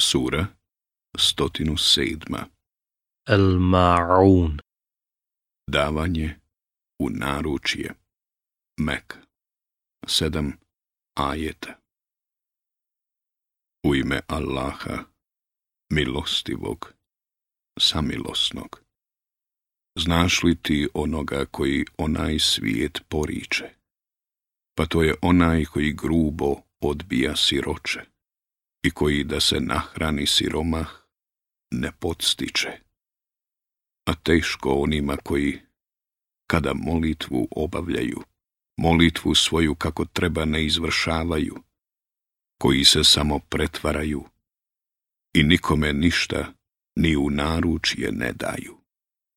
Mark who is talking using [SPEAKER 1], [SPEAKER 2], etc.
[SPEAKER 1] Sura 107. Al-Ma'un Davanje u naručje Mek 7 ajeta U ime Allaha milostivog samilosnog Znaš li ti onoga koji onaj svijet poriče pa to je onaj koji grubo odbija siroče i koji da se nahrani siromah ne podstiče, a teško onima koji, kada molitvu obavljaju, molitvu svoju kako treba ne izvršavaju, koji se samo pretvaraju i nikome ništa ni u naručje ne daju.